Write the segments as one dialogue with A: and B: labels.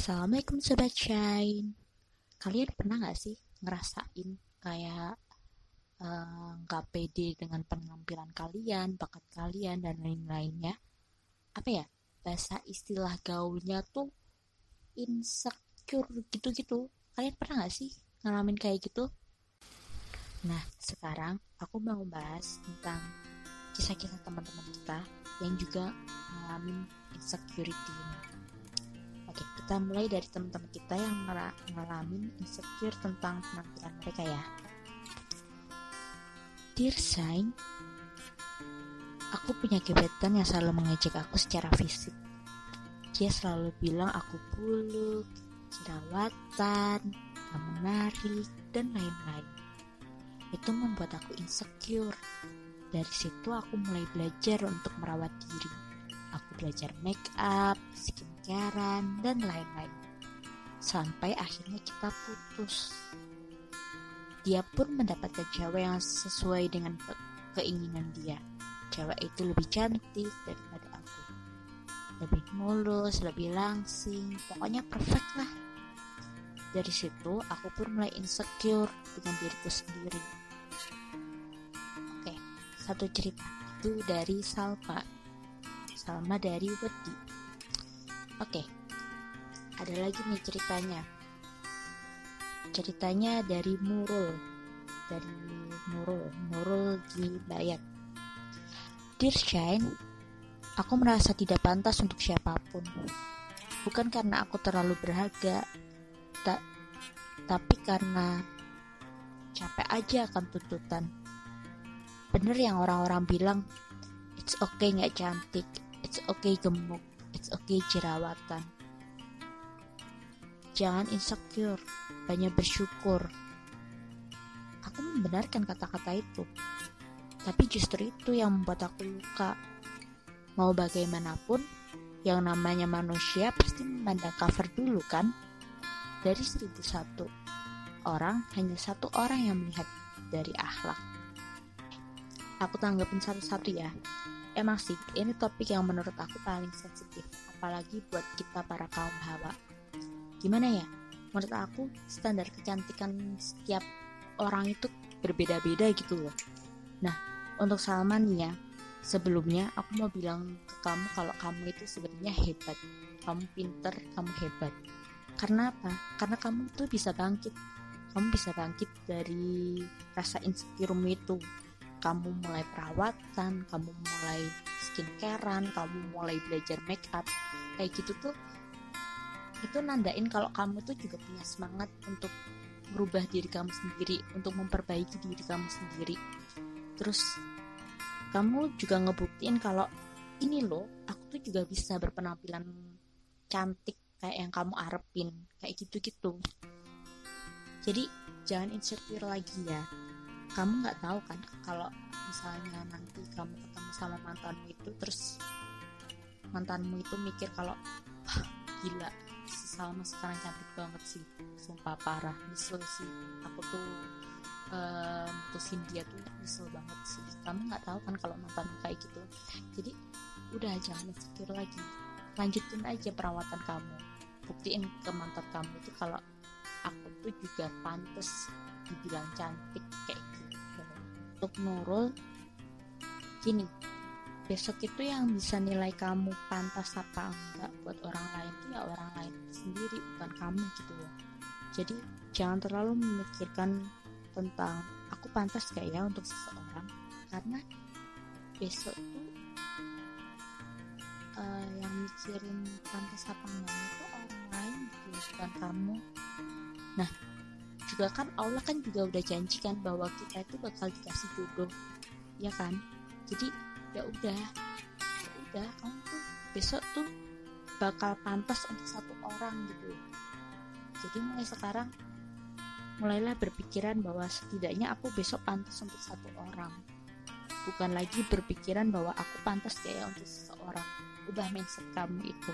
A: Assalamualaikum Sobat Shine Kalian pernah gak sih ngerasain kayak eh, nggak uh, pede dengan penampilan kalian, bakat kalian, dan lain-lainnya? Apa ya, bahasa istilah gaulnya tuh insecure gitu-gitu. Kalian pernah gak sih ngalamin kayak gitu? Nah, sekarang aku mau bahas tentang kisah-kisah teman-teman kita yang juga ngalamin insecurity ini. Kita mulai dari teman-teman kita yang ngalamin insecure tentang penampilan mereka ya. Dear Shine, aku punya gebetan yang selalu mengejek aku secara fisik. Dia selalu bilang aku buluk, jerawatan, gak menarik, dan lain-lain. Itu membuat aku insecure. Dari situ aku mulai belajar untuk merawat diri. Aku belajar make up, skin pacaran, dan lain-lain. Sampai akhirnya kita putus. Dia pun mendapatkan cewek yang sesuai dengan keinginan dia. Cewek itu lebih cantik daripada aku. Lebih mulus, lebih langsing, pokoknya perfect lah. Dari situ aku pun mulai insecure dengan diriku sendiri. Oke, satu cerita itu dari Salma. Salma dari Wedi Oke, ada lagi nih ceritanya. Ceritanya dari Nurul, dari Nurul, Nurul Bayat. Dear Shine, aku merasa tidak pantas untuk siapa pun. Bukan karena aku terlalu berharga, tak, tapi karena capek aja akan tuntutan. Bener yang orang-orang bilang, it's okay nggak cantik, it's okay gemuk, It's okay jerawatan. Jangan insecure, banyak bersyukur. Aku membenarkan kata-kata itu. Tapi justru itu yang membuat aku luka. Mau bagaimanapun, yang namanya manusia pasti memandang cover dulu kan? Dari seribu satu orang, hanya satu orang yang melihat dari akhlak. Aku tanggapin satu-satu ya. Emang sih, ini topik yang menurut aku paling sensitif, apalagi buat kita para kaum hawa. Gimana ya? Menurut aku, standar kecantikan setiap orang itu berbeda-beda gitu loh. Nah, untuk Salman ya, sebelumnya aku mau bilang ke kamu kalau kamu itu sebenarnya hebat. Kamu pinter, kamu hebat. Karena apa? Karena kamu tuh bisa bangkit. Kamu bisa bangkit dari rasa insecure itu kamu mulai perawatan, kamu mulai skincarean, kamu mulai belajar make up, kayak gitu tuh itu nandain kalau kamu tuh juga punya semangat untuk merubah diri kamu sendiri, untuk memperbaiki diri kamu sendiri. Terus kamu juga ngebuktiin kalau ini loh, aku tuh juga bisa berpenampilan cantik kayak yang kamu arepin, kayak gitu-gitu. Jadi jangan insecure lagi ya kamu nggak tahu kan kalau misalnya nanti kamu ketemu sama mantanmu itu terus mantanmu itu mikir kalau wah gila si Salma sekarang cantik banget sih. Sumpah parah nyesel sih. Aku tuh um, mutusin dia tuh nyesel banget sih. Kamu nggak tahu kan kalau mantanmu kayak gitu. Jadi udah jangan insecure lagi. Lanjutin aja perawatan kamu. Buktiin ke mantan kamu itu kalau aku tuh juga pantas dibilang cantik kayak untuk Nurul gini besok itu yang bisa nilai kamu pantas apa enggak buat orang lain itu ya orang lain sendiri bukan kamu gitu loh. Jadi jangan terlalu memikirkan tentang aku pantas gak ya untuk seseorang karena besok itu uh, yang mikirin pantas apa enggak itu orang lain gitu bukan kamu. Nah juga kan Allah kan juga udah janjikan bahwa kita itu bakal dikasih jodoh. Ya kan? Jadi ya udah. Ya udah kamu tuh besok tuh bakal pantas untuk satu orang gitu. Jadi mulai sekarang mulailah berpikiran bahwa setidaknya aku besok pantas untuk satu orang. Bukan lagi berpikiran bahwa aku pantas kayak untuk seseorang. Ubah mindset kamu itu.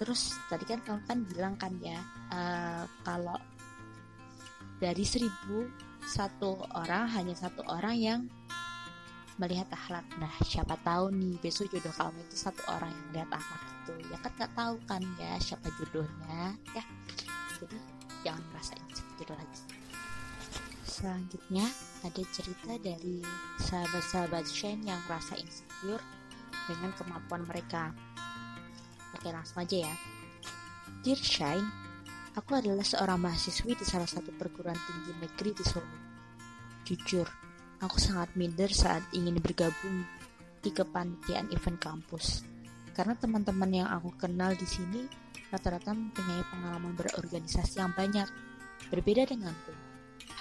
A: Terus tadi kan kamu kan bilang kan ya uh, kalau dari seribu satu orang hanya satu orang yang melihat akhlak. Nah, siapa tahu nih besok jodoh kamu itu satu orang yang melihat akhlak itu. Ya kan nggak tahu kan ya siapa jodohnya ya. Jadi jangan merasa insecure lagi. Selanjutnya ada cerita dari sahabat-sahabat Shane yang rasa insecure dengan kemampuan mereka. Oke langsung aja ya. Dear Shine, aku adalah seorang mahasiswi di salah satu perguruan tinggi negeri di Solo. Jujur, Aku sangat minder saat ingin bergabung di kepanitiaan event kampus. Karena teman-teman yang aku kenal di sini rata-rata mempunyai pengalaman berorganisasi yang banyak, berbeda denganku.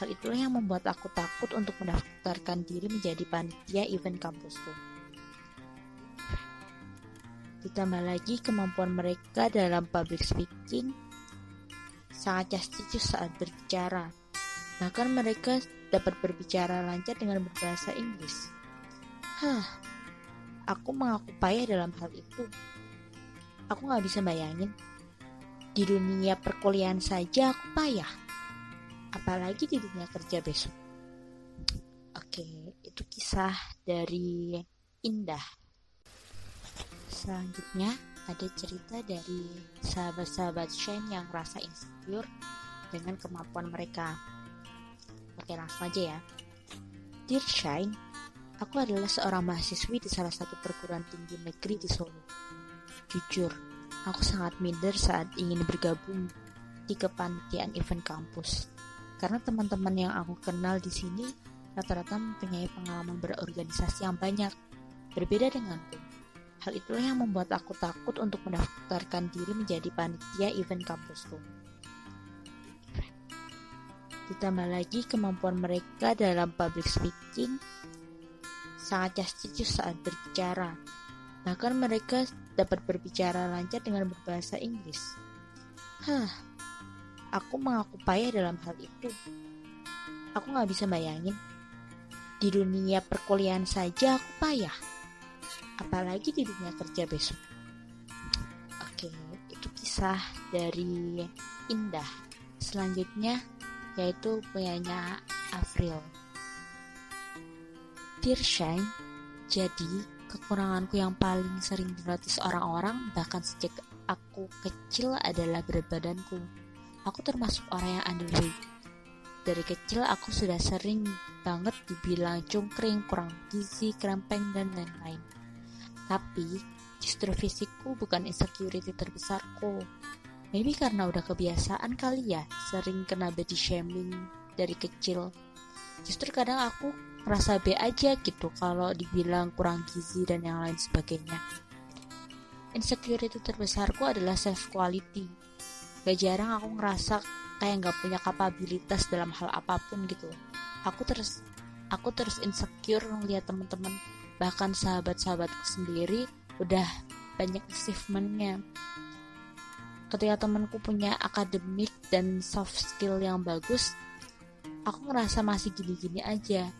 A: Hal itulah yang membuat aku takut untuk mendaftarkan diri menjadi panitia event kampusku. Ditambah lagi kemampuan mereka dalam public speaking sangat jasicius saat berbicara. Bahkan mereka dapat berbicara lancar dengan berbahasa Inggris. Hah, aku mengaku payah dalam hal itu. Aku gak bisa bayangin. Di dunia perkuliahan saja aku payah. Apalagi di dunia kerja besok. Oke, itu kisah dari Indah. Selanjutnya ada cerita dari sahabat-sahabat Shane yang rasa insecure dengan kemampuan mereka. Oke langsung aja ya. Dear Shine, aku adalah seorang mahasiswi di salah satu perguruan tinggi negeri di Solo. Jujur, aku sangat minder saat ingin bergabung di kepanitiaan event kampus. Karena teman-teman yang aku kenal di sini rata-rata mempunyai pengalaman berorganisasi yang banyak, berbeda denganku. Hal itulah yang membuat aku takut untuk mendaftarkan diri menjadi panitia event kampusku. Ditambah lagi kemampuan mereka dalam public speaking sangat jasicius saat berbicara. Bahkan mereka dapat berbicara lancar dengan berbahasa Inggris. Hah, aku mengaku payah dalam hal itu. Aku gak bisa bayangin. Di dunia perkuliahan saja aku payah. Apalagi di dunia kerja besok. Oke, itu kisah dari Indah. Selanjutnya yaitu punyanya Avril. Dear Shine, jadi kekuranganku yang paling sering dinotis orang-orang bahkan sejak aku kecil adalah berat badanku. Aku termasuk orang yang underweight. Dari kecil aku sudah sering banget dibilang cungkring, kurang gizi, krempeng, dan lain-lain. Tapi justru fisikku bukan insecurity terbesarku. Maybe karena udah kebiasaan kali ya, sering kena body shaming dari kecil. Justru kadang aku ngerasa B aja gitu kalau dibilang kurang gizi dan yang lain sebagainya. Insecurity terbesarku adalah self quality. Gak jarang aku ngerasa kayak gak punya kapabilitas dalam hal apa pun gitu. Aku terus aku terus insecure ngeliat temen-temen bahkan sahabat-sahabatku sendiri udah banyak achievementnya. Ketika temanku punya akademik dan soft skill yang bagus aku ngerasa masih gini-gini aja.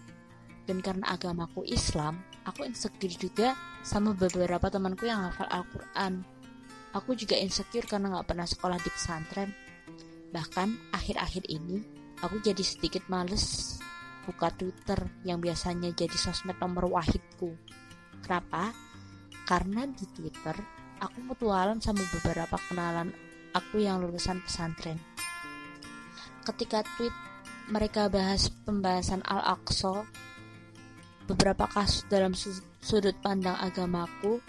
A: Dan karena agamaku Islam aku insecure juga sama beberapa temanku yang hafal Al-Quran. Aku juga insecure karena gak pernah sekolah di pesantren. Bahkan akhir-akhir ini aku jadi sedikit males buka Twitter yang biasanya jadi sosmed nomor wahidku kenapa? karena di Twitter aku mutualan sama beberapa kenalan aku yang lulusan pesantren. Ketika tweet mereka bahas pembahasan Al-Aqsa, beberapa kasus dalam sudut pandang agamaku,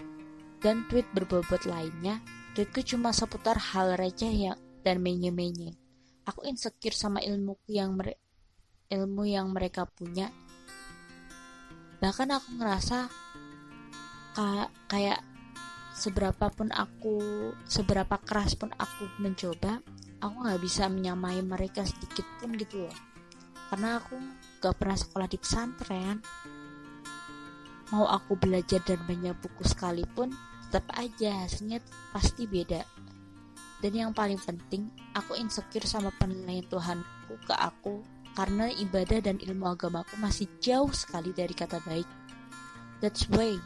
A: dan tweet berbobot lainnya, tweetku cuma seputar hal receh yang dan menye-menye. Aku insecure sama ilmu yang mere ilmu yang mereka punya. Bahkan aku ngerasa kayak seberapa pun aku seberapa keras pun aku mencoba aku nggak bisa menyamai mereka sedikit pun gitu loh. Karena aku gak pernah sekolah di pesantren. Mau aku belajar dan banyak buku sekalipun tetap aja hasilnya pasti beda. Dan yang paling penting aku insecure sama penilaian Tuhanku ke aku karena ibadah dan ilmu agamaku masih jauh sekali dari kata baik that's why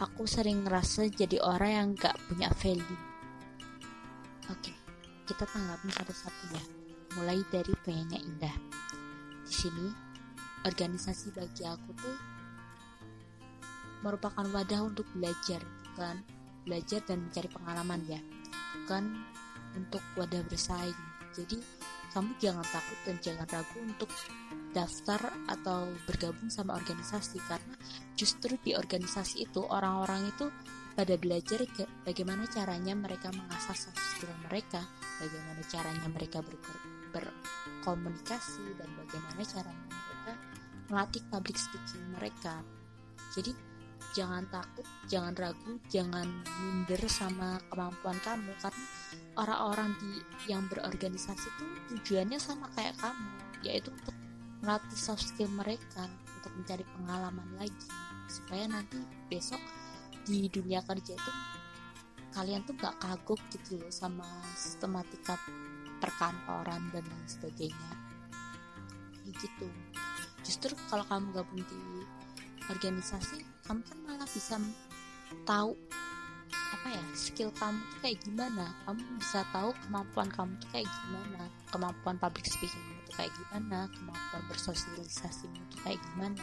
A: aku sering ngerasa jadi orang yang gak punya value. Oke, kita tanggapin satu-satu ya. Mulai dari penyanyi Indah. Di sini, organisasi bagi aku tuh merupakan wadah untuk belajar kan belajar dan mencari pengalaman ya bukan untuk wadah bersaing jadi kamu jangan takut dan jangan ragu untuk daftar atau bergabung sama organisasi karena justru di organisasi itu orang-orang itu pada belajar bagaimana caranya mereka mengasah soft skill mereka, bagaimana caranya mereka ber berkomunikasi dan bagaimana caranya mereka melatih public speaking mereka. Jadi jangan takut, jangan ragu, jangan minder sama kemampuan kamu karena orang-orang di yang berorganisasi itu tujuannya sama kayak kamu, yaitu untuk melatih soft skill mereka untuk mencari pengalaman lagi supaya nanti besok di dunia kerja itu kalian tuh gak kagok gitu loh sama sistematika perkantoran dan lain sebagainya. Kayak gitu. Justru kalau kamu gabung di organisasi kamu kan malah bisa tahu apa ya skill kamu tuh kayak gimana. Kamu bisa tahu kemampuan kamu tuh kayak gimana. Kemampuan public speaking itu kayak gimana. Kemampuan bersosialisasi itu kayak gimana.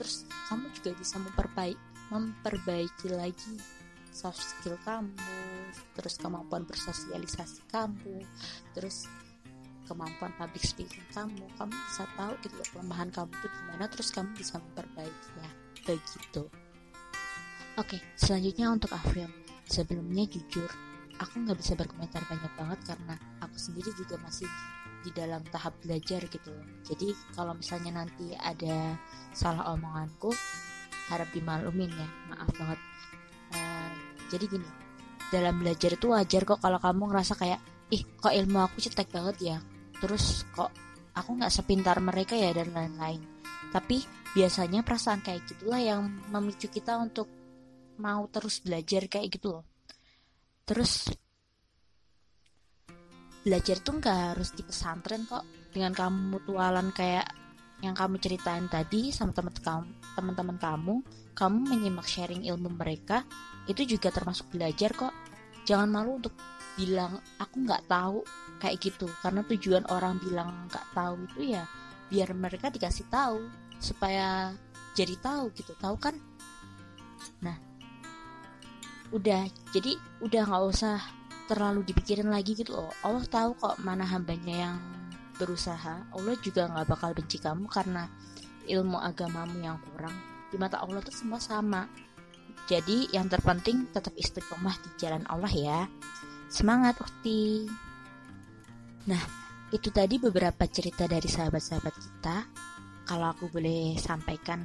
A: Terus kamu juga bisa memperbaiki memperbaiki lagi soft skill kamu terus kemampuan bersosialisasi kamu terus kemampuan public speaking kamu. Kamu bisa tahu loh kelemahan kamu tuh gimana terus kamu bisa memperbaikinya begitu. Oke selanjutnya untuk Afril sebelumnya jujur aku nggak bisa berkomentar banyak banget karena aku sendiri juga masih di dalam tahap belajar gitu jadi kalau misalnya nanti ada salah omonganku harap dimaklumin ya. Maaf banget. Uh, jadi gini dalam belajar itu wajar kok kalau kamu ngerasa kayak ih kok ilmu aku cetek banget ya? Terus kok aku nggak sepintar mereka ya? dan lain-lain. Tapi biasanya perasaan kayak gitulah yang memicu kita untuk mau terus belajar kayak gitu loh. Terus belajar tuh nggak harus di pesantren kok. Dengan kamu mutualan kayak yang kamu ceritain tadi sama teman-teman kamu kamu menyimak sharing ilmu mereka itu juga termasuk belajar kok. Jangan malu untuk bilang aku nggak tahu kayak gitu. Karena tujuan orang bilang nggak tahu itu ya biar mereka dikasih tahu supaya jadi tahu gitu. Tahu kan? Nah udah. Jadi udah nggak usah terlalu dipikirin lagi gitu loh. Allah tahu kok mana hambanya yang berusaha. Allah juga nggak bakal benci kamu karena ilmu agamamu yang kurang. Di mata Allah tuh semua sama. Jadi yang terpenting tetap istiqomah di jalan Allah ya. Semangat ukti Nah, itu tadi beberapa cerita dari sahabat-sahabat kita. Kalau aku boleh sampaikan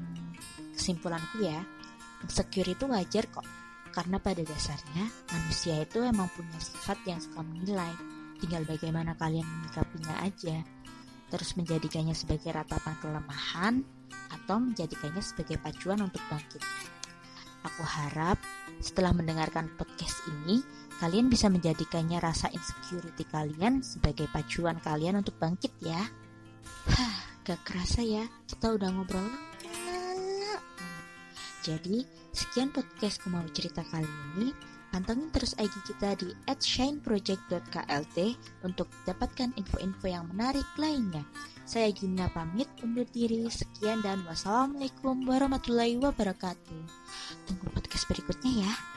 A: kesimpulanku ya, insecure itu wajar kok. Karena pada dasarnya manusia itu emang punya sifat yang suka menilai. Tinggal bagaimana kalian menyikapinya aja. Terus menjadikannya sebagai ratapan kelemahan atau menjadikannya sebagai pacuan untuk bangkit. Aku harap setelah mendengarkan podcast ini, kalian bisa menjadikannya rasa insecurity kalian sebagai pacuan kalian untuk bangkit ya. Hah, gak kerasa ya, kita udah ngobrol Jadi, sekian podcast mau cerita kali ini. Pantengin terus IG kita di @shineproject.klt untuk dapatkan info-info yang menarik lainnya. Saya Gina pamit undur diri. Sekian dan wassalamualaikum warahmatullahi wabarakatuh. Tunggu podcast berikutnya ya.